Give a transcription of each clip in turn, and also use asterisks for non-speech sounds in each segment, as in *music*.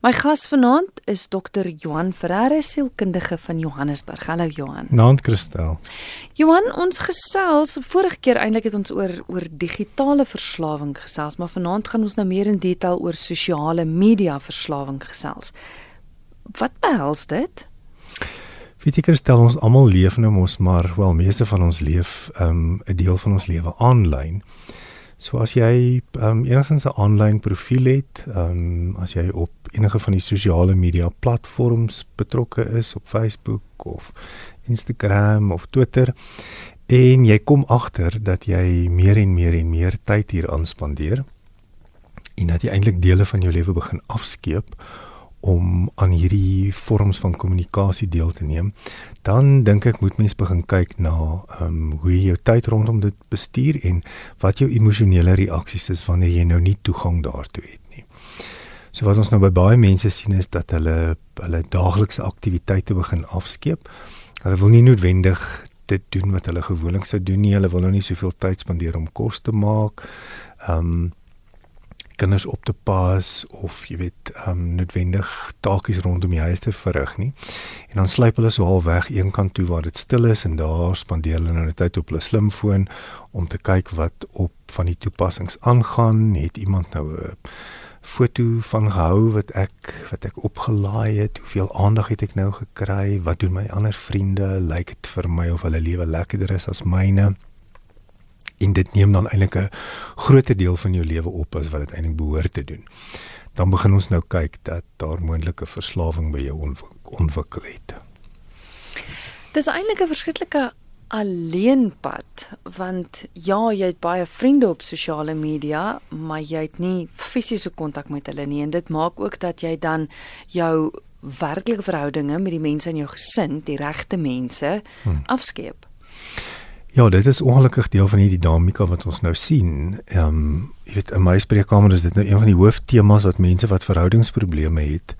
My gas vanaand is dokter Johan Ferreira, sielkundige van Johannesburg. Hallo Johan. Naand Christel. Johan, ons gesels vorige keer eintlik het ons oor oor digitale verslawing gesels, maar vanaand gaan ons nou meer in detail oor sosiale media verslawing gesels. Wat behels dit? Weet jy Christel, ons almal leef nou mos maar wel meeste van ons leef 'n um, deel van ons lewe aanlyn. So as jy ehm um, enigstens 'n aanlyn profiel het, ehm um, as jy op enige van die sosiale media platforms betrokke is op Facebook of Instagram of Twitter en jy kom agter dat jy meer en meer en meer tyd hier aanspandeer en dat jy eintlik dele van jou lewe begin afskeep om aan hierdie vorms van kommunikasie deel te neem, dan dink ek moet mens begin kyk na ehm um, hoe jy jou tyd rondom dit bestuur en wat jou emosionele reaksies is wanneer jy nou nie toegang daartoe het nie. So wat ons nou by baie mense sien is dat hulle hulle daaglikse aktiwiteite begin afskeep. Hulle wil nie noodwendig dit doen wat hulle gewoonlik sou doen nie. Hulle wil nou nie soveel tyd spandeer om kos te maak. Ehm um, kinders op te pas of jy weet um, noodwendig taakies rondom die huis te verrig nie. En dan sluip hulle so halfweg een kant toe waar dit stil is en daar spandeer hulle nou tyd op hulle slimfoon om te kyk wat op van die toepassings aangaan. Het iemand nou 'n foto van gehou wat ek wat ek opgelaai het? Hoeveel aandag het ek nou gekry? Wat doen my ander vriende? Lyk dit vir my of hulle lewe lekkerder is as myne? En dit neem dan eintlik 'n groter deel van jou lewe op as wat dit eintlik behoort te doen. Dan begin ons nou kyk dat daar moontlike verslawing by jou ontwikkel het. Dis eintlik 'n verskriklike alleenpad want ja, jy het baie vriende op sosiale media, maar jy het nie fisiese kontak met hulle nie en dit maak ook dat jy dan jou werklike verhoudinge met die mense in jou gesin, die regte mense, hmm. afskeep. Ja, dit is ongelukkig deel van hierdie dinamika wat ons nou sien. Ehm, um, jy weet in my spreekkamer is dit nou een van die hooftemas wat mense wat verhoudingsprobleme het,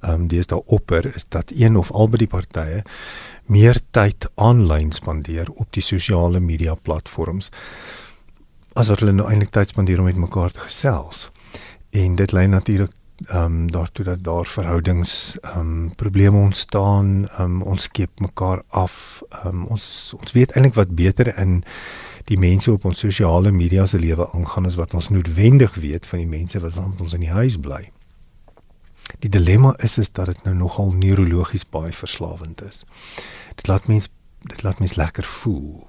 ehm um, daar opper is dat een of albei die partye meer tyd aanlyn spandeer op die sosiale media platforms as wat hulle nou eintlik tyd spandeer om met mekaar te gesels. En dit lei natuurlik ehm um, daartoe dat daar verhoudings ehm um, probleme ontstaan, ehm um, ons skep mekaar af. Ehm um, ons ons weet eintlik wat beter in die mense op ons sosiale media se lewe aangaan as wat ons noodwendig weet van die mense wat saam met ons in die huis bly. Die dilemma is is dat dit nou nogal neurologies baie verslawend is. Dit laat mens dit laat mens lekker voel.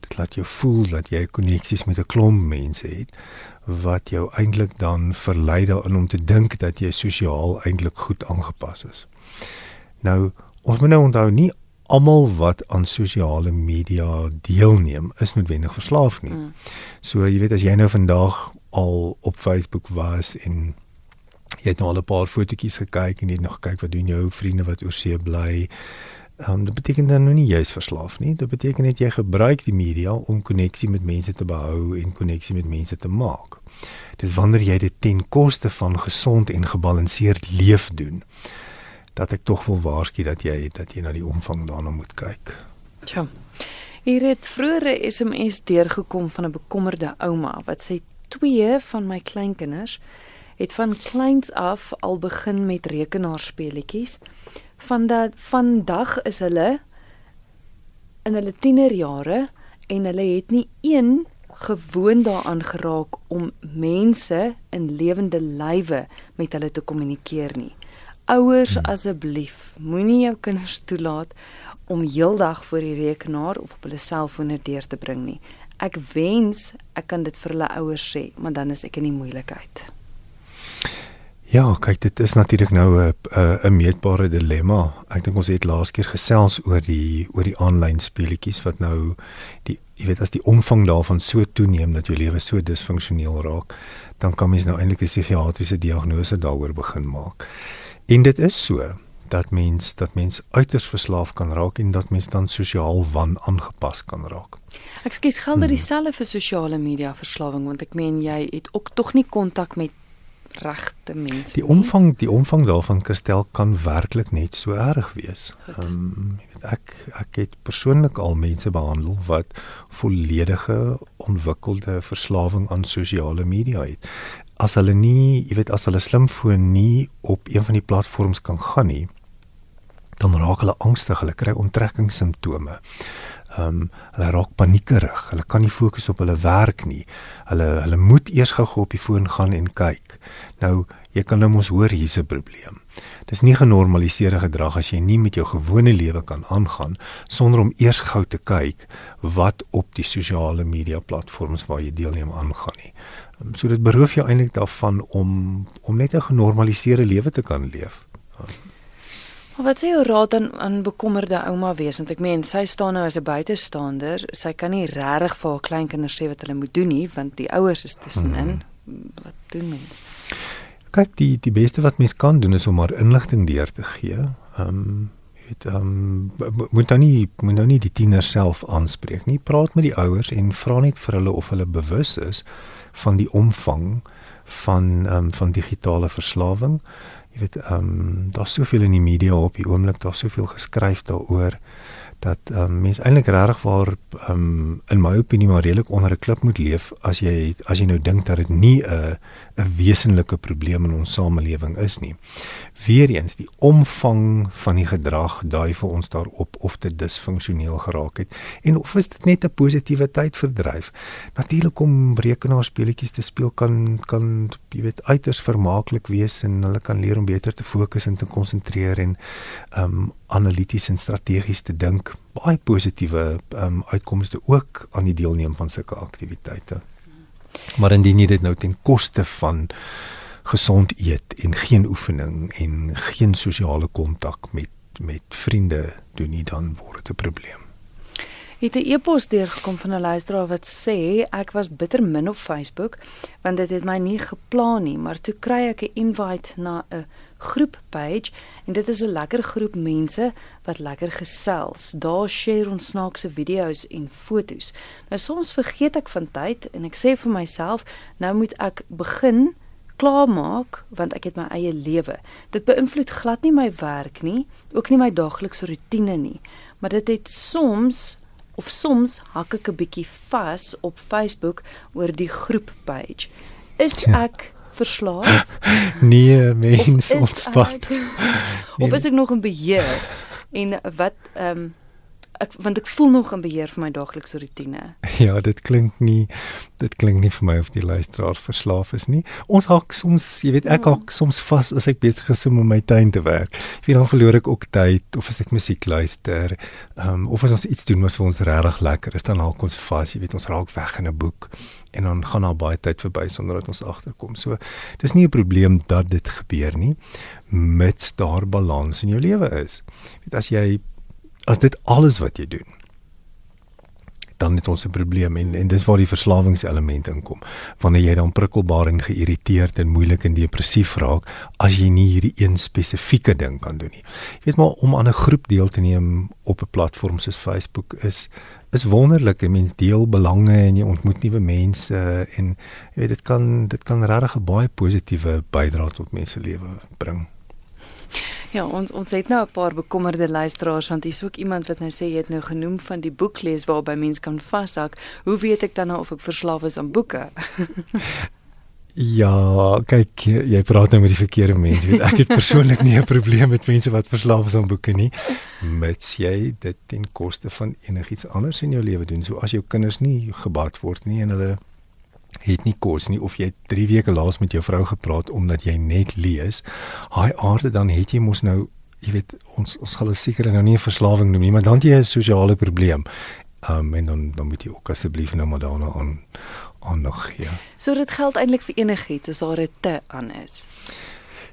Dit laat jou voel dat jy koneksies met 'n klomp mense het wat jou eintlik dan verlei daarin om te dink dat jy sosiaal eintlik goed aangepas is. Nou, ons moet nou onthou nie almal wat aan sosiale media deelneem is noodwendig verslaaf nie. Mm. So jy weet as jy nou vandag al op Facebook was en jy het nou al 'n paar fotootjies gekyk en jy het nog gekyk wat doen jou vriende wat oor see bly Um, dit beteken dan nou nie jy's verslaaf nie. Dit beteken net jy gebruik die media om koneksie met mense te behou en koneksie met mense te maak. Dis wanneer jy dit ten koste van gesond en gebalanseerd leef doen dat ek tog wil waarsku dat jy dat jy na die omvang daarna moet kyk. Tja. Hier het vroeër 'n SMS deurgekom van 'n bekommerde ouma wat sê twee van my kleinkinders het van kleins af al begin met rekenaarspeletjies van dat vandag is hulle in hulle tienerjare en hulle het nie een gewoon daaraan geraak om mense in lewende lywe met hulle te kommunikeer nie. Ouers hmm. asseblief, moenie jou kinders toelaat om heeldag voor die rekenaar of op hulle selfone deur te bring nie. Ek wens ek kan dit vir hulle ouers sê, maar dan is ek in die moeilikheid. Ja, kyk dit is natuurlik nou 'n 'n meetbare dilemma. Ek dink ons het laas keer gesels oor die oor die aanlyn speletjies wat nou die jy weet as die omvang daarvan so toeneem dat jou lewe so disfunksioneel raak, dan kan mens nou eintlik 'n psigiatriese diagnose daaroor begin maak. En dit is so dat mens dat mens uiters verslaaf kan raak en dat mens dan sosiaal wanaangepas kan raak. Ek skies gelder hmm. dieselfde vir sosiale media verslawing want ek meen jy het ook tog nie kontak met regte mense. Die omvang die omvang daarvan Christel kan werklik net so erg wees. Ehm um, ek ek het persoonlik al mense behandel wat volledige ontwikkelde verslawing aan sosiale media het. as hulle nie, jy weet as hulle slimfoon nie op een van die platforms kan gaan nie, dan raak hulle angstig, hulle kry onttrekkingssimptome. Ehm um, hulle raak paniekerig, hulle kan nie fokus op hulle werk nie. Hulle hulle moet eers gou op die foon gaan en kyk. Nou jy kan nou mos hoor hier's 'n probleem. Dis nie genormaliseerde gedrag as jy nie met jou gewone lewe kan aangaan sonder om eers gou te kyk wat op die sosiale media platforms waar jy deelneem aangaan nie. Um, so dit beroof jou eintlik daarvan om om net 'n genormaliseerde lewe te kan leef. Wat sê jou raad aan aan bekommerde ouma wees want ek meen sy staan nou as 'n buitestander, sy kan nie regtig vir haar kleinkinders sê wat hulle moet doen nie want die ouers is tussenin. Mm. Wat doen mens? Kyk, die die beste wat mens kan doen is om maar inligting deur te gee. Ehm um, weet ehm um, moet dan nie moet nou nie die tieners self aanspreek nie. Praat met die ouers en vra net vir hulle of hulle bewus is van die omvang van ehm um, van digitale verslawing jy weet ehm um, daar's soveel in die media op die oomblik daar's soveel geskryf daaroor dat um, mense eintlik regtig waar um, in my opinie maar redelik onder 'n klip moet leef as jy as jy nou dink dat dit nie 'n 'n wesenlike probleem in ons samelewing is nie. Weereens die omvang van die gedrag dui vir ons daarop of dit disfunksioneel geraak het en of is dit net 'n positiewe tydverdryf. Natuurlik om rekenaarspeletjies te speel kan kan jy weet uiters vermaaklik wees en hulle kan leer om beter te fokus en te konsentreer en um, analities en strategies te dink. Baie positiewe um, uitkomste ook aan die deelneem van sulke aktiwiteite. Maar indien jy dit nou ten koste van gesond eet en geen oefening en geen sosiale kontak met met vriende doen nie dan word dit 'n probleem. Het 'n e-pos deurgekom van 'n luisteraar wat sê ek was bitter min op Facebook want dit het my nie geplan nie, maar toe kry ek 'n invite na 'n groep page en dit is 'n lekker groep mense wat lekker gesels. Daar share ons snaakse video's en fotos. Nou soms vergeet ek van tyd en ek sê vir myself, nou moet ek begin klaarmaak want ek het my eie lewe. Dit beïnvloed glad nie my werk nie, ook nie my daaglikse rotine nie, maar dit het soms of soms hak ek 'n bietjie vas op Facebook oor die groep page. Is ja. ek verslaaf? *laughs* nee, mens ontspan. Of is ek nog in beheer? En wat ehm um, ek want ek voel nog in beheer van my daaglikse rotine. *laughs* Ja, dit klink nie dit klink nie vir my of die luisteraar verslaaf is nie. Ons hak soms, jy weet, ek ja. hak soms vas as ek besig is om in my tuin te werk. Wie dan verloor ek ook tyd of as ek musiek luister, um, of as ons iets doen wat vir ons regtig lekker is, dan hak ons vas, jy weet, ons raak weg in 'n boek en dan gaan daar baie tyd verby sonder dat ons agterkom. So, dis nie 'n probleem dat dit gebeur nie, mits daar balans in jou lewe is. Weet as jy as dit alles wat jy doen dan het ons 'n probleem en en dis waar die verslawingselement inkom. Wanneer jy dan prikkelbaar en geïrriteerd en moeilik en depressief raak as jy nie hierdie een spesifieke ding kan doen nie. Jy weet maar om aan 'n groep deel te neem op 'n platform soos Facebook is is wonderlik. Mense deel belange en jy ontmoet nuwe mense en jy weet dit kan dit kan regtig 'n baie positiewe bydrae tot mense lewe bring. Ja, ons ons het nou 'n paar bekommerde luisteraars want hier's ook iemand wat nou sê jy het nou genoem van die boek lees waarby mens kan vashak. Hoe weet ek dan nou of ek verslaaf is aan boeke? ja, kyk, jy praat nou met die verkeerde mense. Weet ek het persoonlik nie 'n probleem met mense wat verslaaf is aan boeke nie, mits jy dit ten koste van enigiets anders in jou lewe doen. So as jou kinders nie gebad word nie en hulle het nie kos nie of jy 3 weke laas met jou vrou gepraat omdat jy net lees. Haai aarde dan het jy mos nou, jy weet, ons ons gaan seker nou nie 'n verslawing noem nie, maar dan jy 'n sosiale probleem. Um en dan dan moet jy ook asseblief nou maar daarna aan aan nog gee. So dit geld eintlik vir enigiets as daar 'n te aan is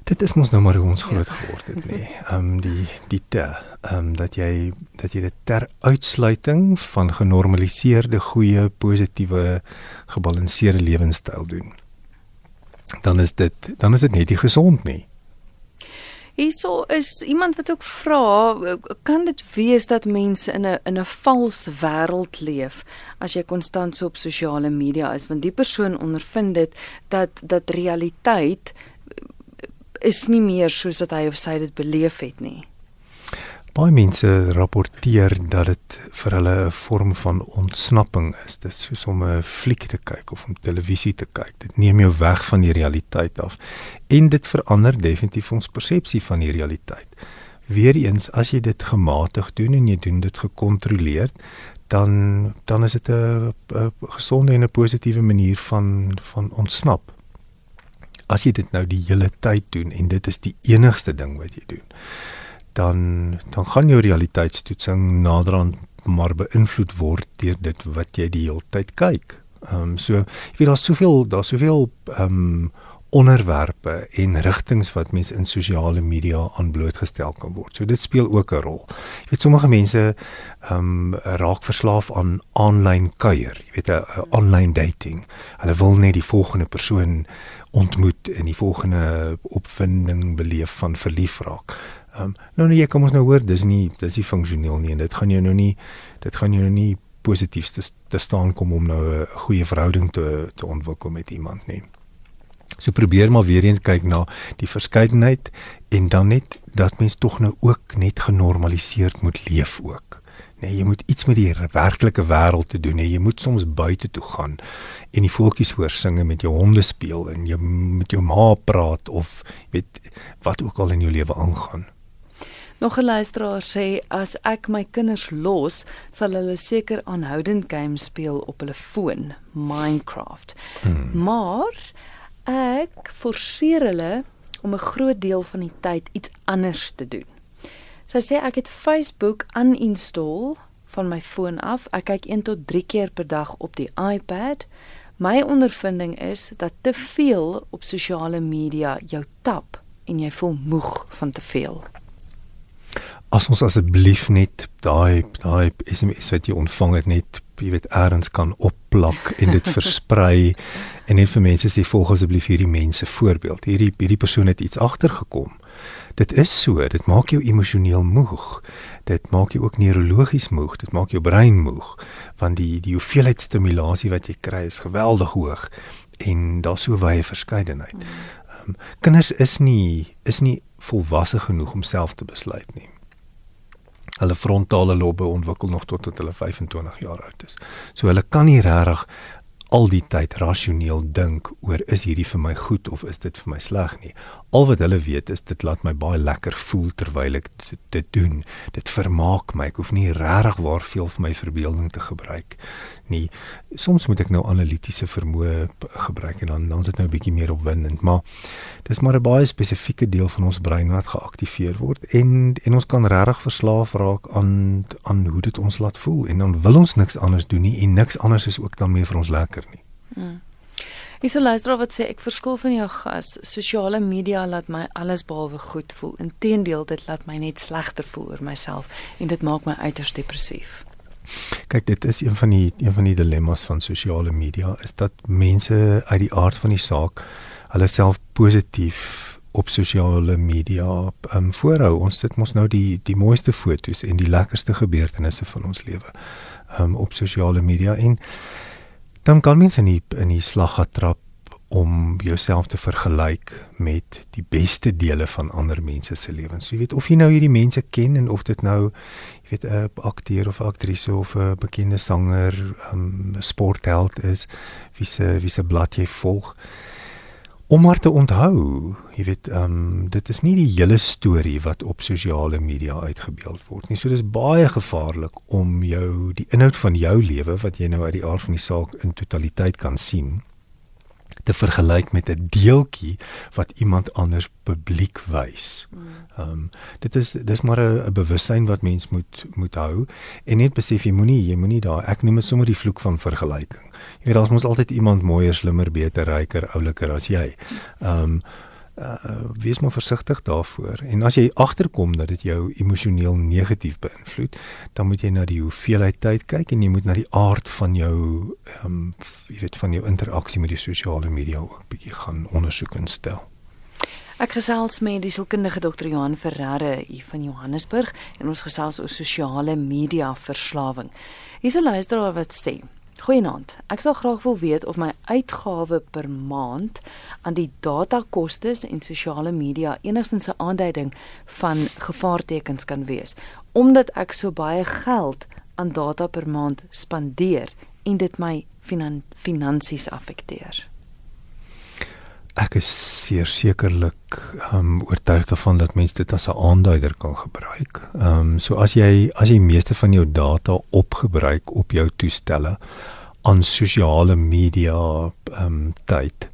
dit is mos nou maar hoe ons groot geword het nê. Ehm um, die die te ehm um, dat jy dat jy dit ter uitsluiting van genormaliseerde goeie positiewe gebalanseerde lewenstyl doen. Dan is dit dan is dit net nie gesond nie. Hierso is iemand wat ook vra, kan dit wees dat mense in 'n in 'n vals wêreld leef as jy konstant so op sosiale media is want die persoon ondervind dit dat dat realiteit is nie meer soos wat hy of sy dit beleef het nie. baie mense rapporteer dat dit vir hulle 'n vorm van ontsnapping is. Dit is soos om 'n fliek te kyk of om televisie te kyk. Dit neem jou weg van die realiteit af en dit verander definitief ons persepsie van die realiteit. Weereens as jy dit gematig doen en jy doen dit gekontroleerd, dan dan is dit 'n gesonde en 'n positiewe manier van van ontsnap. As jy dit nou die hele tyd doen en dit is die enigste ding wat jy doen, dan dan gaan jou realiteitstoetsing naderhand maar beïnvloed word deur dit wat jy die hele tyd kyk. Ehm um, so jy weet daar's soveel daar's soveel ehm um, onderwerpe en rigtings wat mense in sosiale media aan blootgestel kan word. So dit speel ook 'n rol. Jy weet sommige mense ehm um, raak verslaaf aan aanlyn kuier, jy weet 'n online dating. Hulle wil net die volgende persoon ontmoet en die volgende opwinding beleef van verlief raak. Ehm um, nou nee, kom ons nou hoor, dis nie dis nie funksioneel nie en dit gaan jou nou nie dit gaan jou nou nie positief te, te staan kom om nou 'n goeie verhouding te te ontwikkel met iemand nie. So probeer maar weer eens kyk na die verskeidenheid en dan net dat mens tog nou ook net genormaliseerd moet leef ook. Nee, jy moet iets met die werklike wêreld te doen hê. Jy moet soms buite toe gaan en die voeltjies hoor singe met jou honde speel en jy met jou ma praat of weet wat ook al in jou lewe aangaan. Nog 'n luisteraar sê as ek my kinders los, sal hulle seker aanhoudend games speel op hulle foon, Minecraft. Hmm. Maar ek forceer hulle om 'n groot deel van die tyd iets anders te doen. Sy sê ek het Facebook uninstall van my foon af. Ek kyk 1 tot 3 keer per dag op die iPad. My ondervinding is dat te veel op sosiale media jou tap en jy voel moeg van te veel. As ons asseblief net daai daai SMS wat jy ontvang het net jy weet eers kan opplak en dit *laughs* versprei en net vir mense sê volg asseblief hierdie mense voorbeeld. Hierdie hierdie persoon het iets agtergekom. Dit is so, dit maak jou emosioneel moeg. Dit maak jou ook neurologies moeg, dit maak jou brein moeg want die die hoeveelheid stimulasie wat jy kry is geweldig hoog en daar's so baie verskeidenheid. Um, kinders is nie is nie volwasse genoeg om self te besluit nie hulle frontale lobbe ontwikkel nog tot tot hulle 25 jaar oud is. So hulle kan nie regtig al die tyd rasioneel dink oor is hierdie vir my goed of is dit vir my sleg nie. Al wat hulle weet is dit laat my baie lekker voel terwyl ek dit doen. Dit vermaak my. Ek hoef nie regtig waar veel vir my verbeelding te gebruik nie. Soms moet ek nou analitiese vermoë gebruik en dan dan is dit nou 'n bietjie meer opwindend, maar dis maar 'n baie spesifieke deel van ons brein wat geaktiveer word en en ons kan regtig verslaaf raak aan aan hoe dit ons laat voel en dan wil ons niks anders doen nie en niks anders is ook dan meer vir ons lekker nie. Hmm. Ek sal luister wat sê ek verskil van jou gas. Sosiale media laat my alles behalwe goed voel. Inteendeel, dit laat my net slegter voel oor myself en dit maak my uiters depressief. Kyk, dit is een van die een van die dilemma's van sosiale media is dat mense uit die aard van die saak hulle self positief op sosiale media um, voorhou. Ons sit mos nou die die mooiste foto's en die lekkerste gebeurtenisse van ons lewe um, op sosiale media en dan kan mens in die in die slag getrap om jouself te vergelyk met die beste dele van ander mense se lewens. Jy weet of jy nou hierdie mense ken en of dit nou jy weet 'n akteur of aktrise of 'n bekende sanger, 'n um, sportheld is, wie se wie se blad jy volg. Om maar te onthou, jy weet, ehm um, dit is nie die hele storie wat op sosiale media uitgebeeld word nie. So dis baie gevaarlik om jou die inhoud van jou lewe wat jy nou uit die aard van die saak in totaliteit kan sien te vergelyk met 'n deeltjie wat iemand anders publiek wys. Hmm. Ehm um, dit is dis maar 'n bewussyn wat mens moet moet hou en net besef jy moenie jy moenie daar ek noem dit sommer die vloek van vergelyking. Jy weet daar's mos altyd iemand mooier, slimmer, beter, ryker, ouliker as jy. Ehm um, uh, wees maar versigtig daarvoor. En as jy agterkom dat dit jou emosioneel negatief beïnvloed, dan moet jy na die hoeveelheid tyd kyk en jy moet na die aard van jou ehm um, jy weet van jou interaksie met die sosiale media ook bietjie gaan ondersoek en stel. Ek gesels met die sielkundige dokter Johan Ferreira hier van Johannesburg en ons gesels oor sosiale media verslawing. Hier's 'n luisteraar wat sê: Goeienaand. Ek sal graag wil weet of my uitgawe per maand aan die datakostes en sosiale media enigstens 'n aanduiding van gevaartekens kan wees, omdat ek so baie geld aan data per maand spandeer en dit my finan finansies affekteer. Ek is seker sekerlik um oortuig daarvan dat mense dit as 'n aanduider kan gebruik. Um so as jy as jy meeste van jou data opgebruik op jou toestelle aan sosiale media um tyd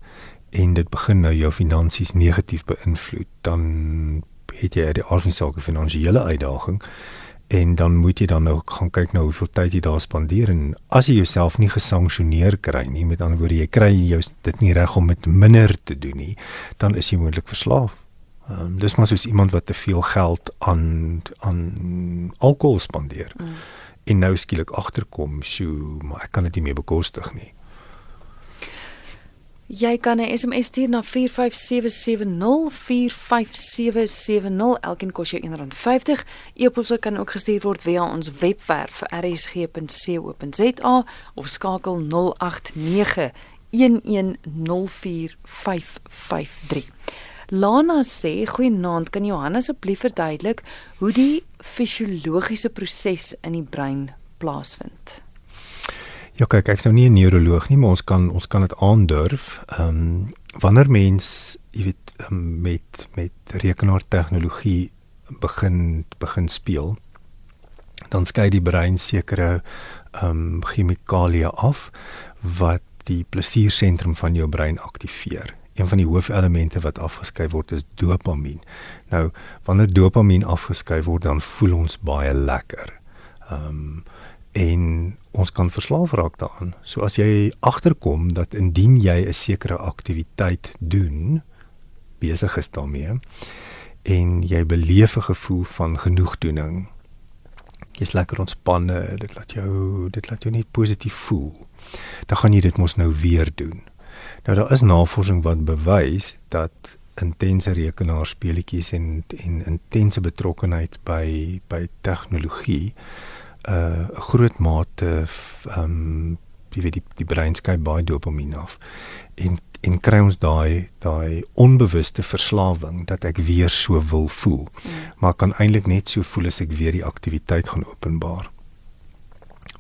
en dit begin nou jou finansies negatief beïnvloed, dan het jy uit die aard van 'n finansiële uitdaging en dan moet jy dan nou gaan kyk na hoeveel tyd jy daar spandeer en as jy jouself nie gesanksioneer kry nie met ander woorde jy kry jou dit nie reg om met minder te doen nie dan is jy moontlik verslaaf. Ehm um, dis maar soos iemand wat te veel geld aan aan alkohol spandeer. Mm. En nou skielik agterkom, sjoe, maar ek kan dit nie meer bekostig nie. Jy kan 'n SMS stuur na 45770 45770 elkeen kos jou R1.50. E-posse kan ook gestuur word via ons webwerf rsg.co.za of skakel 089 1104553. Lana sê, "Goeienaand, kan Johannes asseblief verduidelik hoe die fisiologiese proses in die brein plaasvind?" Ja, kyk, ek's nou nie 'n neuroloog nie, maar ons kan ons kan dit aandurf. Ehm um, wanneer mens, jy weet, um, met met rekenaartegnologie begin begin speel, dan skei die brein sekere ehm um, chemikalieë af wat die plesiersentrum van jou brein aktiveer. Een van die hoofelemente wat afgeskei word is dopamien. Nou, wanneer dopamien afgeskei word, dan voel ons baie lekker. Ehm um, en ons kan verslaaf raak daaraan. So as jy agterkom dat indien jy 'n sekere aktiwiteit doen, besig is daarmee en jy beleef 'n gevoel van genoegdoening. Jy's lekker ontspanne, dit laat jou dit laat jou net positief voel. Dan gaan jy dit mos nou weer doen. Nou daar is navorsing wat bewys dat intense rekenaarspeletjies en en intense betrokkenheid by by tegnologie 'n uh, groot mate ehm um, jy weet die die brein skei baie dopamien af. En en kry ons daai daai onbewuste verslawing dat ek weer so wil voel. Mm. maar kan eintlik net so voel as ek weer die aktiwiteit gaan openbaar.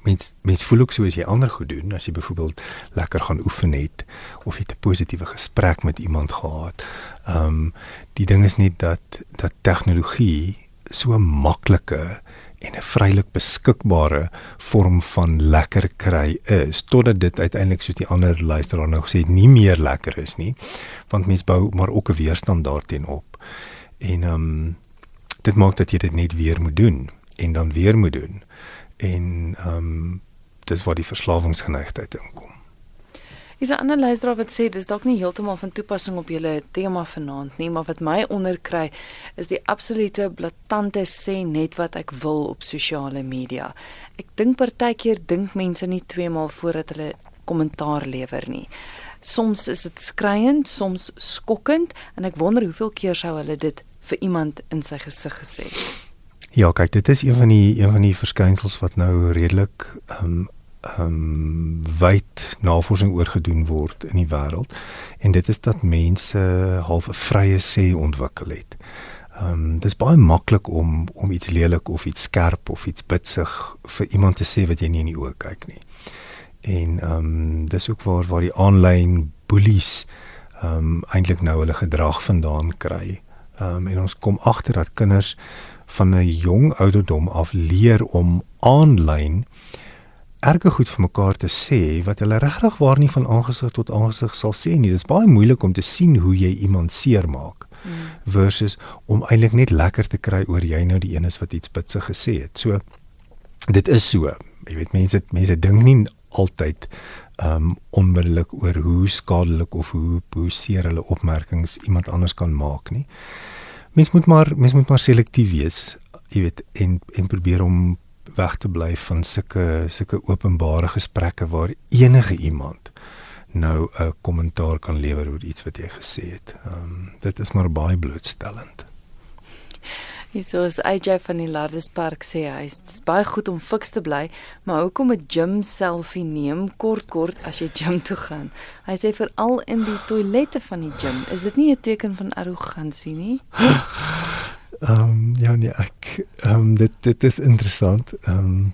Mens mens voel ook so as jy ander goed doen as jy byvoorbeeld lekker gaan oefen het of jy 'n positiewe gesprek met iemand gehad. Ehm um, die ding is net dat dat tegnologie so maklike en 'n vrylik beskikbare vorm van lekker kry is totdat dit uiteindelik soos die ander luisteraar nou gesê het nie meer lekker is nie want mens bou maar ook 'n weerstand daarteenoop en ehm um, dit maak dat jy dit net weer moet doen en dan weer moet doen. En ehm um, dis waar die verslawingsgeneigtheid inkom Is 'n ander luisteraar wat sê dis dalk nie heeltemal van toepassing op julle tema vanaand nie, maar wat my onderkry is die absolute blaatante sê net wat ek wil op sosiale media. Ek dink partykeer dink mense nie twee maal voordat hulle kommentaar lewer nie. Soms is dit skriwend, soms skokkend en ek wonder hoeveel keer sou hulle dit vir iemand in sy gesig gesê. Ja, kyk, dit is een van die een van die verskynsels wat nou redelik ehm um, ehm um, wyd navorsing oor gedoen word in die wêreld en dit is dat mense half 'n vrye sê ontwikkel het. Ehm um, dis baie maklik om om iets lelik of iets skerp of iets bitsig vir iemand te sê wat jy nie in die oë kyk nie. En ehm um, dis ook waar waar die aanlyn bullies ehm um, eintlik nou hulle gedrag vandaan kry. Ehm um, en ons kom agter dat kinders van 'n jong ouderdom af leer om aanlyn erge goed vir mekaar te sê wat hulle regtig waar nie van aangesig tot aangesig sal sê nie. Dit is baie moeilik om te sien hoe jy iemand seermaak mm. versus om eintlik net lekker te kry oor jy nou die een is wat iets bitsig gesê het. So dit is so. Jy weet mense mense dink nie altyd um onmiddellik oor hoe skadelik of hoe hoe seer hulle opmerkings iemand anders kan maak nie. Mens moet maar mens moet maar selektief wees, jy weet, en en probeer om weg te bly van sulke sulke openbare gesprekke waar enige iemand nou 'n kommentaar kan lewer oor iets wat jy gesê het. Ehm um, dit is maar baie blootstellend. Hierso is AJ van die Lardespark sê hy is baie goed om fiks te bly, maar hoekom 'n gym selfie neem kort kort as jy gym toe gaan? Hy sê veral in die toilette van die gym, is dit nie 'n teken van arrogansie nie? *laughs* Ehm um, ja nee, ek ehm um, dit dit is interessant. Ehm um,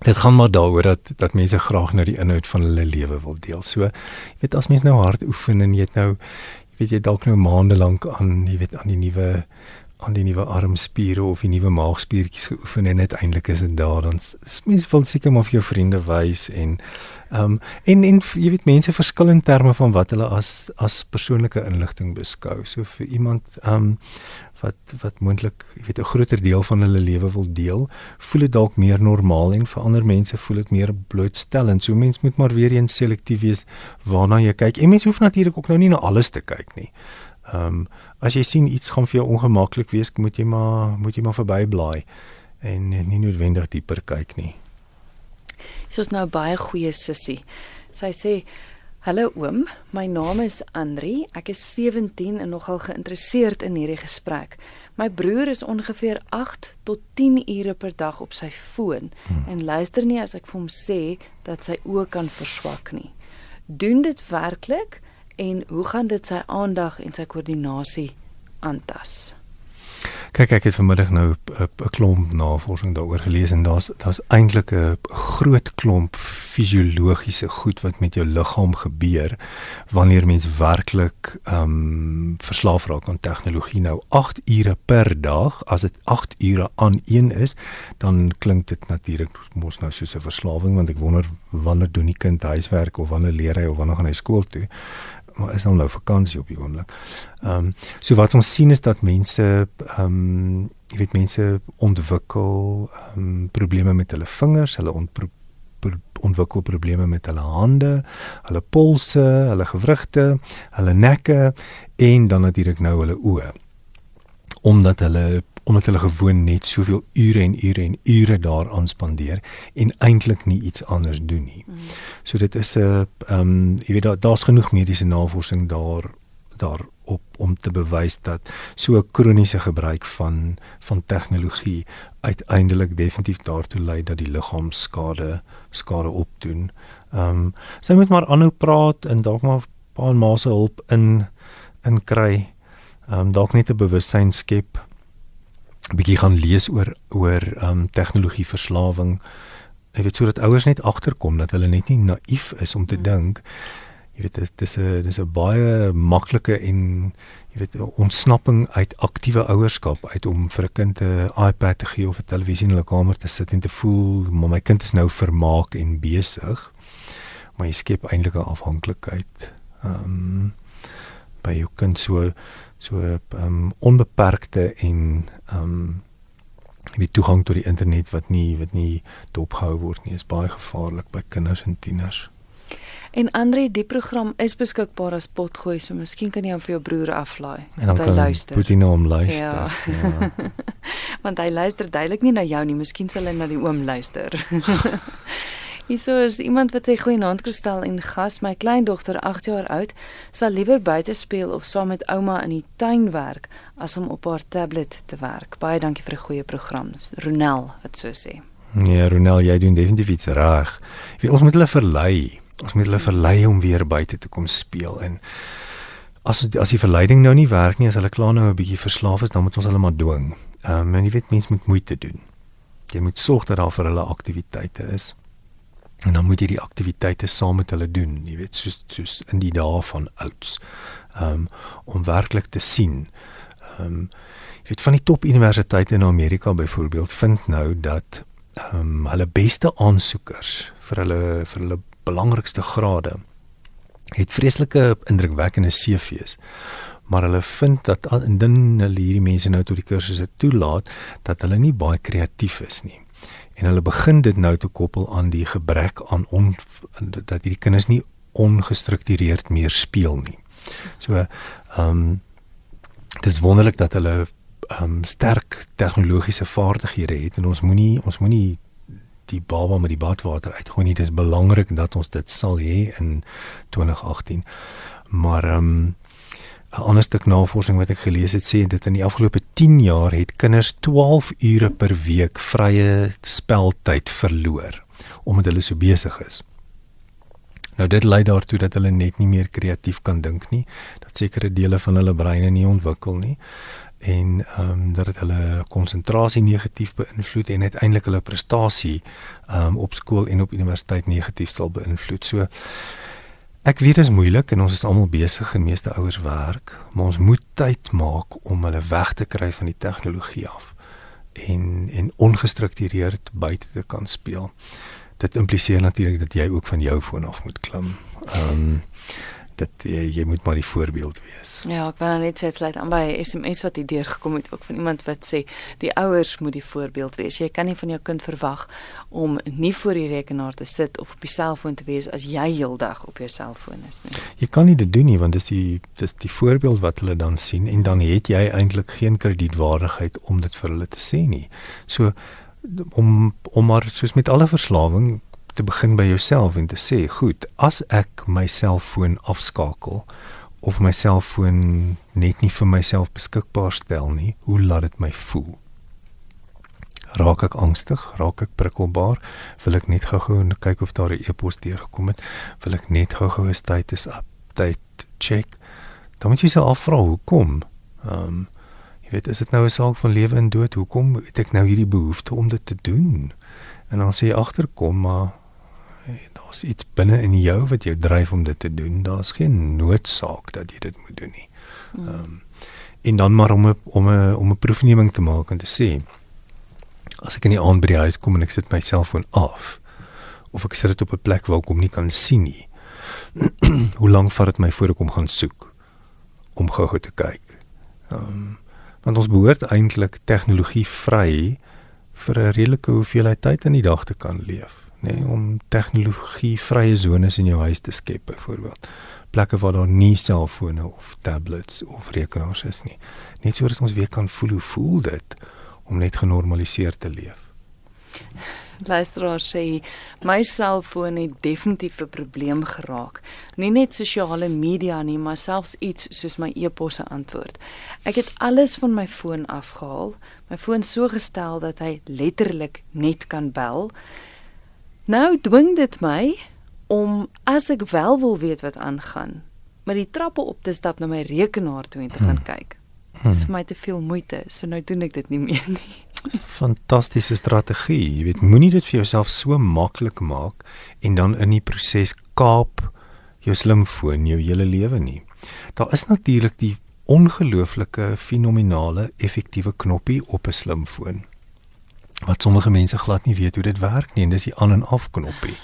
dit gaan maar daaroor dat dat mense graag nou die inhoud van hulle lewe wil deel. So, jy weet as mens nou hard oefen en jy het nou jy weet jy dalk nou maande lank aan jy weet aan die nuwe aan die nuwe armspiere of die nuwe maagspiertjies geoefen en uiteindelik is dit daar dan mens wil seker maar vir jou vriende wys en ehm um, en en jy weet mense verskil in terme van wat hulle as as persoonlike inligting beskou. So vir iemand ehm um, wat wat moontlik jy weet 'n groter deel van hulle lewe wil deel, voel dit dalk meer normaal en vir ander mense voel dit meer blootstellend. So mens moet maar weer eens selektief wees waarna jy kyk. En mens hoef natuurlik ook nou nie na alles te kyk nie. Ehm um, as jy sien iets gaan vir jou ongemaklik wees, moet jy maar moet jy maar verbyblaai en nie noodwendig dieper kyk nie. Soos nou baie goeie sussie. Sy sê Hallo oom, my naam is Andri. Ek is 17 en nogal geïnteresseerd in hierdie gesprek. My broer is ongeveer 8 tot 10 ure per dag op sy foon hmm. en luister nie as ek vir hom sê dat sy oë kan verswak nie. Doen dit werklik? en hoe gaan dit sy aandag en sy koördinasie aantas? Kyk ek het vanmiddag nou 'n klomp navorsing daaroor gelees en daar's daar's eintlik 'n groot klomp fisiologiese goed wat met jou liggaam gebeur wanneer mens werklik ehm um, verslaaf raak aan tegnologie nou 8 ure per dag as dit 8 ure aan een is dan klink dit natuurlik mos nou soos 'n verslawing want ek wonder wanneer doen die kind huiswerk of wanneer leer hy of wanneer gaan hy skool toe maar is nou nou vakansie op die oomblik. Ehm um, so wat ons sien is dat mense ehm um, jy weet mense ontwikkel ehm um, probleme met hulle vingers, hulle ont ontwikkel probleme met hulle hande, hulle polse, hulle gewrigte, hulle nekke en dan natuurlik nou hulle oë. Omdat hulle omdat hulle gewoon net soveel ure en ure en ure daaraan spandeer en eintlik nie iets anders doen nie. Mm. So dit is 'n ehm um, jy weet daar daar's genoeg mediese navorsing daar daar op om te bewys dat so 'n kroniese gebruik van van tegnologie uiteindelik definitief daartoe lei dat die liggaam skade skade opdoen. Ehm um, sy moet maar aanhou praat en dalk maar pa en ma se hulp in in kry. Ehm um, dalk net 'n bewussyn skep bietjie gaan lees oor oor ehm um, tegnologie verslawing. Ek weet sodat ouers net agterkom dat hulle net nie naïef is om te mm. dink jy weet dit is 'n dis 'n baie maklike en jy weet ontsnapping uit aktiewe ouerskap uit om vir 'n kind 'n iPad te gee of 'n televisie in hulle kamer te sit en te voel maar my kind is nou vermaak en besig. Maar jy skep eintlik 'n afhanklikheid. Ehm um, by jou kind so so ehm um, onbeperkte en ehm um, die toegang tot die internet wat nie wat nie dopgehou word nie is baie gevaarlik by kinders en tieners. En Andre, die program is beskikbaar as potgooi, so miskien kan jy hom vir jou broer aflaai. En dan kan luister. Nou hom luister. Ja. ja. *laughs* Want hy luister duidelik nie na jou nie, miskien sal hy na die oom luister. *laughs* Hierso is iemand wat sê goeienaand Kristel en gas, my kleindogter 8 jaar oud, sal liewer buite speel of saam met ouma in die tuin werk as om op haar tablet te werk. Baie dankie vir 'n goeie program. Ronel wat so sê. Nee, Ronel, jy doen definitief iets reg. Ons moet hulle verlei. Ons moet hulle verlei om weer buite te kom speel en as as die verleiding nou nie werk nie, as hulle klaar nou 'n bietjie verslaaf is, dan moet ons hulle maar dwing. Ehm um, en jy weet mense moet moeite doen. Jy moet sorg dat daar vir hulle aktiwiteite is. En dan moet jy die aktiwiteite saam met hulle doen, jy weet, soos soos in die dae van ouds. Um om werklik te sien. Um jy weet van die top universiteite in Amerika byvoorbeeld vind nou dat um hulle beste aansoekers vir hulle vir hulle belangrikste grade het vreeslike indrukwekkende CV's. Maar hulle vind dat indien hulle hierdie mense nou tot die kursusse toelaat, dat hulle nie baie kreatief is nie en hulle begin dit nou te koppel aan die gebrek aan on, dat hierdie kinders nie ongestruktureerd meer speel nie. So ehm um, dis wonderlik dat hulle ehm um, sterk tegnologiese vaardighede het en ons moenie ons moenie die baba met die badwater uitgooi nie. Dit is belangrik dat ons dit sal hê in 2018. Maar ehm um, 'n ander stuk navorsing wat ek gelees het sê dit in die afgelope 10 jaar het kinders 12 ure per week vrye speltyd verloor omdat hulle so besig is. Nou dit lei daartoe dat hulle net nie meer kreatief kan dink nie, dat sekere dele van hulle breine nie ontwikkel nie en ehm um, dat dit hulle konsentrasie negatief beïnvloed en uiteindelik hulle prestasie ehm um, op skool en op universiteit negatief sal beïnvloed. So ek weet dit is moeilik en ons is almal besig en meeste ouers werk, maar ons moet tyd maak om hulle weg te kry van die tegnologie af en en ongestruktureerd buite te kan speel. Dit impliseer natuurlik dat jy ook van jou foon af moet klim. Ehm um, dit jy, jy moet maar die voorbeeld wees. Ja, ek wil net sê dit sluit aan by 'n SMS wat hier deurgekom het ook van iemand wat sê die ouers moet die voorbeeld wees. Jy kan nie van jou kind verwag om nie voor die rekenaar te sit of op die selfoon te wees as jy heeldag op jou selfoon is nie. Jy kan nie dit doen nie want dis die dis die voorbeeld wat hulle dan sien en dan het jy eintlik geen kredietwaardigheid om dit vir hulle te sê nie. So om om maar soos met alle verslawing te begin by jouself en te sê, goed, as ek my selfoon afskakel of my selfoon net nie vir myself beskikbaar stel nie, hoe laat dit my voel? Raak ek angstig? Raak ek prikkelbaar? Wil ek net gou-gou kyk of daar 'n e-pos deurgekom het? Wil ek net gou-gou 'n status update check? Dan moet jy self afvra hoekom. Ehm um, jy weet, is dit nou 'n saak van lewe en dood? Hoekom het ek nou hierdie behoefte om dit te doen? En dan sê jy agterkom maar daar's iets binne in jou wat jou dryf om dit te doen. Daar's geen noodsaak dat jy dit moet doen nie. Hmm. Ehm um, en dan maar om 'n om 'n om 'n proefneming te maak en te sê as ek in die aand by die huis kom en ek sit my selfoon af of ek sit dit op 'n plek waar ek hom nie kan sien nie. *clears throat* hoe lank vat dit my voor ek hom gaan soek om gou-gou te kyk? Ehm um, want ons behoort eintlik tegnologie vry vir 'n redelike hoeveelheid tyd in die dag te kan leef nê nee, om tegnologie vrye zones in jou huis te skep byvoorbeeld plekke waar daar nie selfone of tablets of rekenaars is nie net sodat ons weer kan voel hoe voel dit om net genormaliseer te leef Luisteraar sê my selfoon het definitief 'n probleem geraak. Nie net sosiale media nie, maar selfs iets soos my e-posse antwoord. Ek het alles van my foon afgehaal, my foon so gestel dat hy letterlik net kan bel. Nou dwing dit my om as ek wel wil weet wat aangaan, met die trappe op te stap na my rekenaar toe en te gaan hmm. kyk. Dit is hmm. vir my te veel moeite, so nou doen ek dit nie meer nie. *laughs* Fantastiese strategie. Jy weet, moenie dit vir jouself so maklik maak en dan in die proses kaap jou slimfoon jou hele lewe nie. Daar is natuurlik die ongelooflike fenominale effektiewe knoppie op 'n slimfoon wat sommige mense glad nie weet hoe dit werk nie en dis die aan en af knoppie.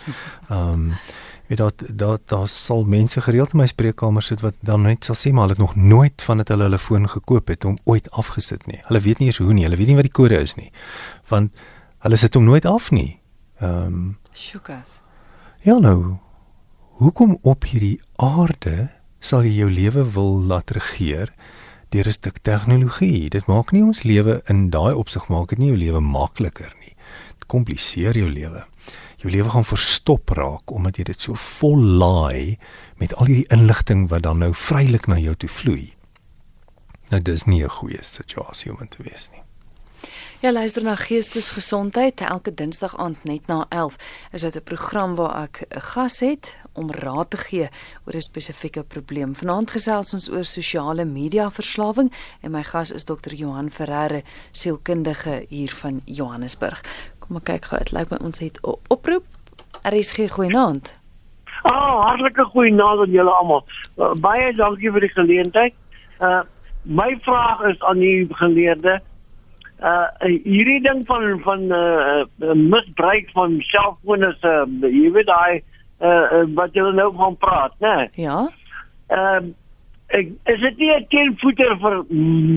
Ehm um, weet dat dat daar sal mense gereeld in my spreekkamer sit wat dan net sal sê maar hulle het nog nooit van dit hulle hulle foon gekoop het om ooit afgesit nie. Hulle weet nie eens hoe nie, hulle weet nie wat die kode is nie. Want hulle sit hom nooit af nie. Ehm um, Sjokas. Ja nou. Hoekom op hierdie aarde sal jy jou lewe wil laat regeer? Deur 'n stuk tegnologie. Dit maak nie ons lewe in daai opsig maak dit nie jou lewe makliker nie. Dit kompliseer jou lewe. Jou lewe gaan verstop raak omdat jy dit so vol laai met al hierdie inligting wat dan nou vrylik na jou toe vloei. Nou dis nie 'n goeie situasie om te wees nie. Ja, luister na Geestesgesondheid elke Dinsdag aand net na 11. Is dit 'n program waar ek 'n gas het om raad te gee oor 'n spesifieke probleem. Vanaand gesels ons oor sosiale media verslawing en my gas is Dr. Johan Ferreira, sielkundige hier van Johannesburg. Kom ek kyk gou, dit lyk my ons het oproep. RSG goeienaand. Ah, oh, hartlike goeienaand aan julle almal. Uh, baie dankie vir die geleentheid. Uh my vraag is aan die geleerde uh hierdie ding van van uh, uh misbruik van selfone se uh, jy weet daai uh, uh wat jy nou van praat, né? Ja. Ehm uh, ek is dit nie 'n teenvoeter vir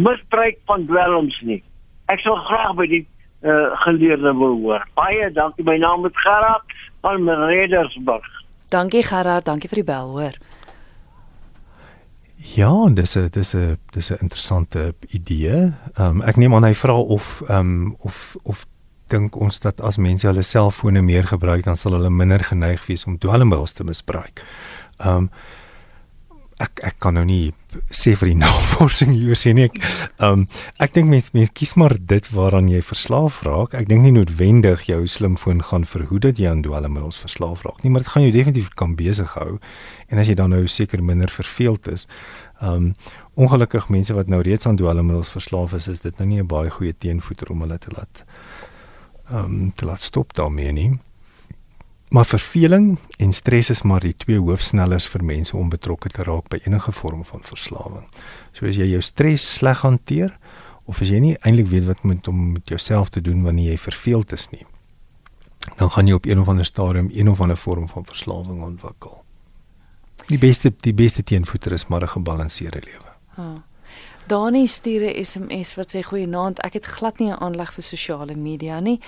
misbruik van dwelms nie. Ek sou graag by die uh geleerde wil hoor. Baie dankie. My naam is Gerard van Redersburg. Dankie Gerard, dankie vir die bel, hoor. Ja, dis 'n dis 'n dis 'n interessante idee. Ehm um, ek neem aan hy vra of ehm um, of of dink ons dat as mense hulle selfone meer gebruik dan sal hulle minder geneig wees om dwelmmiddels te misbruik. Ehm um, ek ek kan nou nie sê vir die *laughs* navorsing hier nie. Ek um ek dink mense mense kies maar dit waaraan jy verslaaf raak. Ek dink nie noodwendig jou slimfoon gaan verhoed dat jy aan dwelmmiddels verslaaf raak nie, maar dit gaan jou definitief kan besig hou. En as jy dan nou seker minder verveeld is, um ongelukkig mense wat nou reeds aan dwelmmiddels verslaaf is, is dit nou nie 'n baie goeie teenvoeter om hulle te laat um te laat stop daarmee nie. Maar verveling en stres is maar die twee hoofsnellers vir mense om betrokke te raak by enige vorm van verslawing. So as jy jou stres sleg hanteer of as jy nie eintlik weet wat moet om met jouself te doen wanneer jy verveeld is nie, dan gaan jy op een of ander stadium een of ander vorm van verslawing ontwikkel. Die beste die beste teenvoeter is maar 'n gebalanseerde lewe. Ah. Dani stuur 'n SMS wat sê goeienaand, ek het glad nie 'n aanleg vir sosiale media nie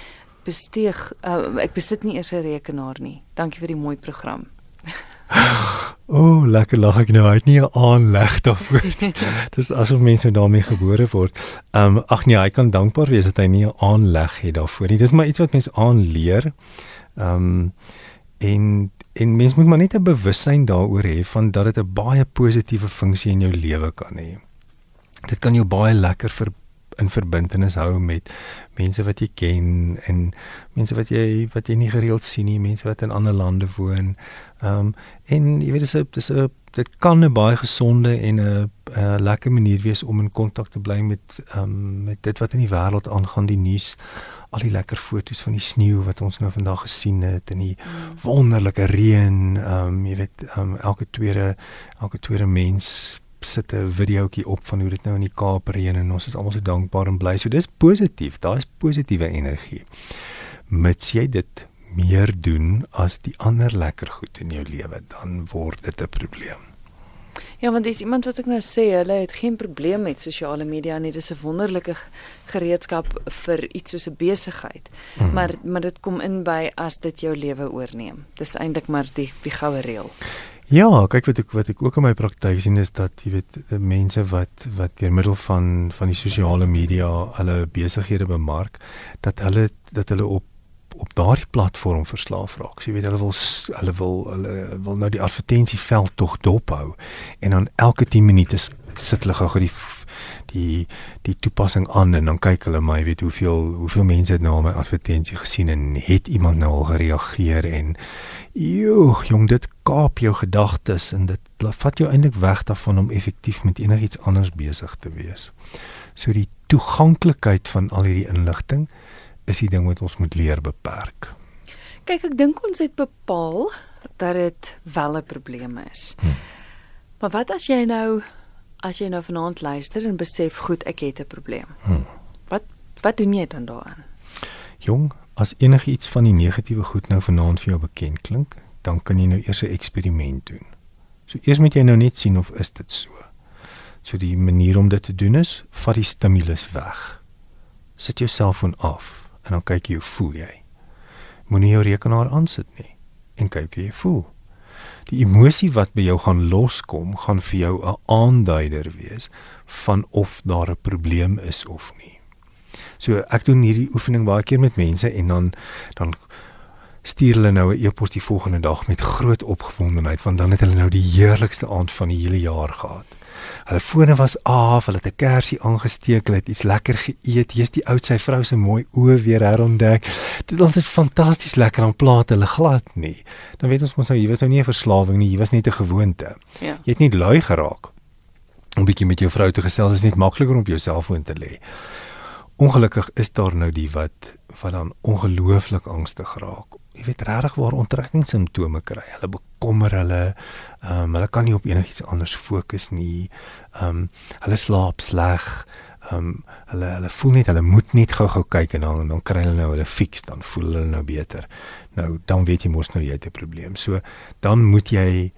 besteeg uh, ek besit nie eers 'n rekenaar nie. Dankie vir die mooi program. *laughs* O, oh, lekker lag ek nou uit nie 'n aanleg daarvoor. *laughs* Dis asof mense daarmee gebore word. Ehm um, ag nee, hy kan dankbaar wees dat hy nie 'n aanleg het daarvoor nie. Dis maar iets wat mense aanleer. Ehm um, en en mens moet maar net 'n bewussyn daaroor hê van dat dit 'n baie positiewe funksie in jou lewe kan hê. Dit kan jou baie lekker vir in verbintenis hou met mense wat jy ken en mense wat jy wat jy nie gereeld sien nie, mense wat in ander lande woon. Ehm um, en jy weet dis 'n dis 'n dit kan 'n baie gesonde en 'n 'n lekker manier wees om in kontak te bly met ehm um, met dit wat in die wêreld aangaan, die nuus, al die lekker foto's van die sneeu wat ons nou vandag gesien het en die mm. wonderlike reën. Ehm um, jy weet ehm um, elke tweede elke tweede mens sit 'n videoetjie op van hoe dit nou in die Kaap reën en ons is almal so dankbaar en bly. So dis positief. Daar is positiewe energie. Mits jy dit meer doen as die ander lekker goed in jou lewe, dan word dit 'n probleem. Ja, want dis iemand wat ek nou sê, hulle het geen probleem met sosiale media nie. Dis 'n wonderlike gereedskap vir iets soos 'n besigheid. Mm. Maar maar dit kom in by as dit jou lewe oorneem. Dis eintlik maar die die goue reël. Ja, kyk wat ek wat ek ook in my praktyk sien is dat jy weet mense wat wat deur middel van van die sosiale media hulle besighede bemark, dat hulle dat hulle op op daardie platform verslaaf raak. So, jy weet hulle wil hulle wil hulle wil nou die advertensieveld tog dophou en dan elke 10 minute sit hulle gou die die die toepassing aan en dan kyk hulle maar jy weet hoeveel hoeveel mense het nou al my advertensie gesien en het iemand nou al gereageer en joh jong dit kaap jou gedagtes en dit vat jou eintlik weg daarvan om effektief met enigiets anders besig te wees. So die toeganklikheid van al hierdie inligting is die ding wat ons moet leer beperk. Kyk, ek dink ons het bepaal dat dit wel 'n probleem is. Hmm. Maar wat as jy nou as jy nou vanaand luister en besef goed ek het 'n probleem. Hmm. Wat wat doen jy dan daaraan? Jong, as enigiets van die negatiewe goed nou vanaand vir jou bekend klink, dan kan jy nou eers 'n eksperiment doen. So eers moet jy nou net sien of is dit so. So die manier om dit te doen is, vat die stimulus weg. Sit jou selfoon af en dan kyk jy hoe voel jy. Moenie jou rekenaar aansit nie en kyk hoe jy voel die emosie wat by jou gaan loskom, gaan vir jou 'n aanduider wees van of daar 'n probleem is of nie. So ek doen hierdie oefening baie keer met mense en dan dan stuur hulle nou 'n e-pos die volgende dag met groot opgewondenheid want dan het hulle nou die heerlikste aand van die hele jaar gehad. Hulle fone was af, hulle het 'n kersie aangesteek, hulle het iets lekker geëet. Hier's die oud sy vrou se mooi oë weer herontdek. Dit was dit fantasties lekker aan plaas hulle glad nie. Dan weet ons mos nou hier was nou nie 'n verslawing nie, hier was net 'n gewoonte. Ja. Jy het nie lui geraak. 'n Bietjie met jou vrou te gesels is net makliker om op jou selfoon te lê. Ongelukkig is daar nou die wat wat dan ongelooflik angstig raak jy weet regtig waar onttrekkingssimptome kry. Hulle bekommer hulle, ehm um, hulle kan nie op enigiets anders fokus nie. Ehm um, hulle slaap sleg. Ehm um, hulle hulle voel net hulle moet net gou-gou kyk en dan dan kry hulle nou hulle fix, dan voel hulle nou beter. Nou dan weet jy mos nou jy het 'n probleem. So dan moet jy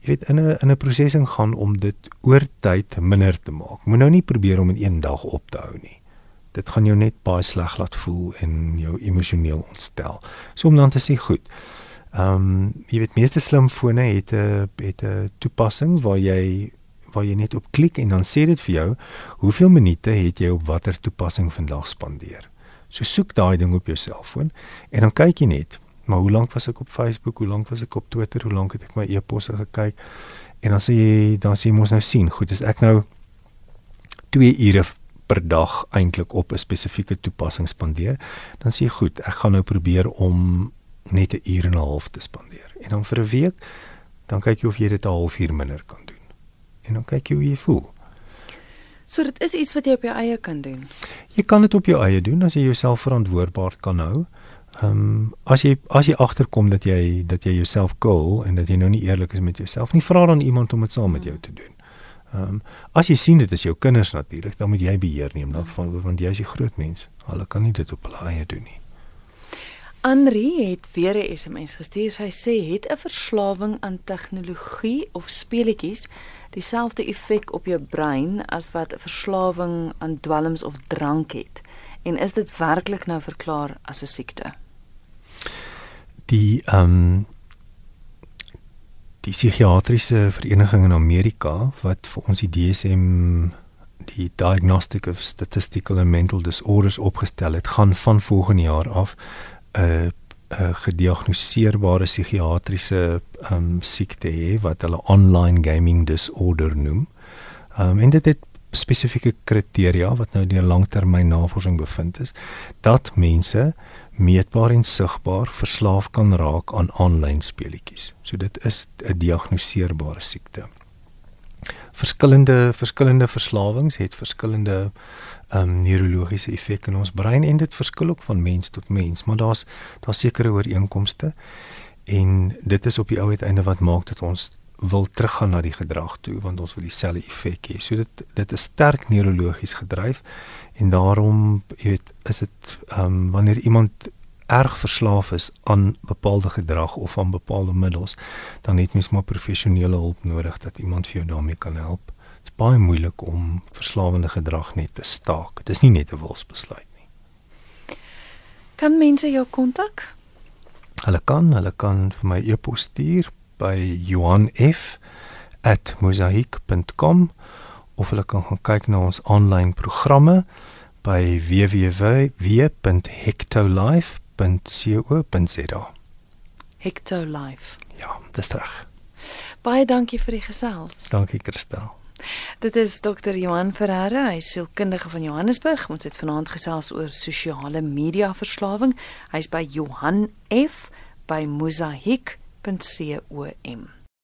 jy weet in 'n in 'n proses ingaan om dit oor tyd minder te maak. Moet nou nie probeer om in een dag op te hou nie dit gaan jou net baie sleg laat voel en jou emosioneel ontstel. So om dan te sê goed. Ehm um, jy weet meeste slimfone het 'n het 'n toepassing waar jy waar jy net op klik en dan sê dit vir jou hoeveel minute het jy op watter toepassing vandag spandeer. So soek daai ding op jou selfoon en dan kyk jy net, maar hoe lank was ek op Facebook, hoe lank was ek op Twitter, hoe lank het ek my e-posse gekyk En dan sê jy dan sê jy mos nou sien, goed, as ek nou 2 ure per dag eintlik op 'n spesifieke toepassing spandeer, dan sê jy goed, ek gaan nou probeer om net 'n uur en 'n half te spandeer. En dan vir 'n week, dan kyk jy of jy dit 'n halfuur minder kan doen. En dan kyk jy hoe jy voel. So dit is iets wat jy op jou eie kan doen. Jy kan dit op jou eie doen as jy jouself verantwoordbaar kan hou. Ehm um, as jy as jy agterkom dat jy dat jy jouself koel en dat jy nou nie eerlik is met jouself nie, vra dan iemand om dit saam met jou te doen. Ehm um, as jy sien dit is jou kinders natuurlik, dan moet jy beheer neem daarvan want jy is die groot mens. Hulle kan nie dit op hulle eie doen nie. Andri het weer 'n SMS gestuur. Sy sê het 'n verslawing aan tegnologie of speletjies dieselfde effek op jou brein as wat 'n verslawing aan dwelms of drank het? En is dit werklik nou verklaar as 'n siekte? Die ehm um, die psigiatriese vereniging in Amerika wat vir ons die DSM die Diagnostic of Statistical and Mental Disorders opgestel het, gaan van volgende jaar af 'n uh, 'n gediagnoseerbare psigiatriese um, siekte hê wat hulle online gaming disorder noem. Um, en dit het spesifieke kriteria wat nou deur langtermyn navorsing bevind is dat mense meetbaar en sigbaar verslaaf kan raak aan aanlyn speletjies. So dit is 'n diagnoseerbare siekte. Verskillende verskillende verslawings het verskillende um neurologiese effek in ons brein en dit verskil ook van mens tot mens, maar daar's daar's sekere ooreenkomste en dit is op die ou uiteinde wat maak dat ons wil teruggaan na die gedrag toe want ons wil dieselfde effek hê. So dit dit is sterk neurologies gedryf en daarom jy weet is dit um wanneer iemand erg verslaaf is aan bepaalde gedrag of aan bepaalde middels, dan het mens maar professionele hulp nodig dat iemand vir jou daarmee kan help baie moeilik om verslawende gedrag net te staak. Dit is nie net 'n wilsbesluit nie. Kan mense jou kontak? Hulle kan, hulle kan vir my e-pos stuur by johanf@mosaic.com of hulle kan gaan kyk na ons aanlyn programme by www.hectolife.co.za. Hectolife. Ja, dis reg. Baie dankie vir die gesels. Dankie Christel. Dit is Dr. Johan Ferreira, hy is sielkundige van Johannesburg. Ons het vanaand gesels oor sosiale media verslawing. Hy's by Johan F by mosaik.com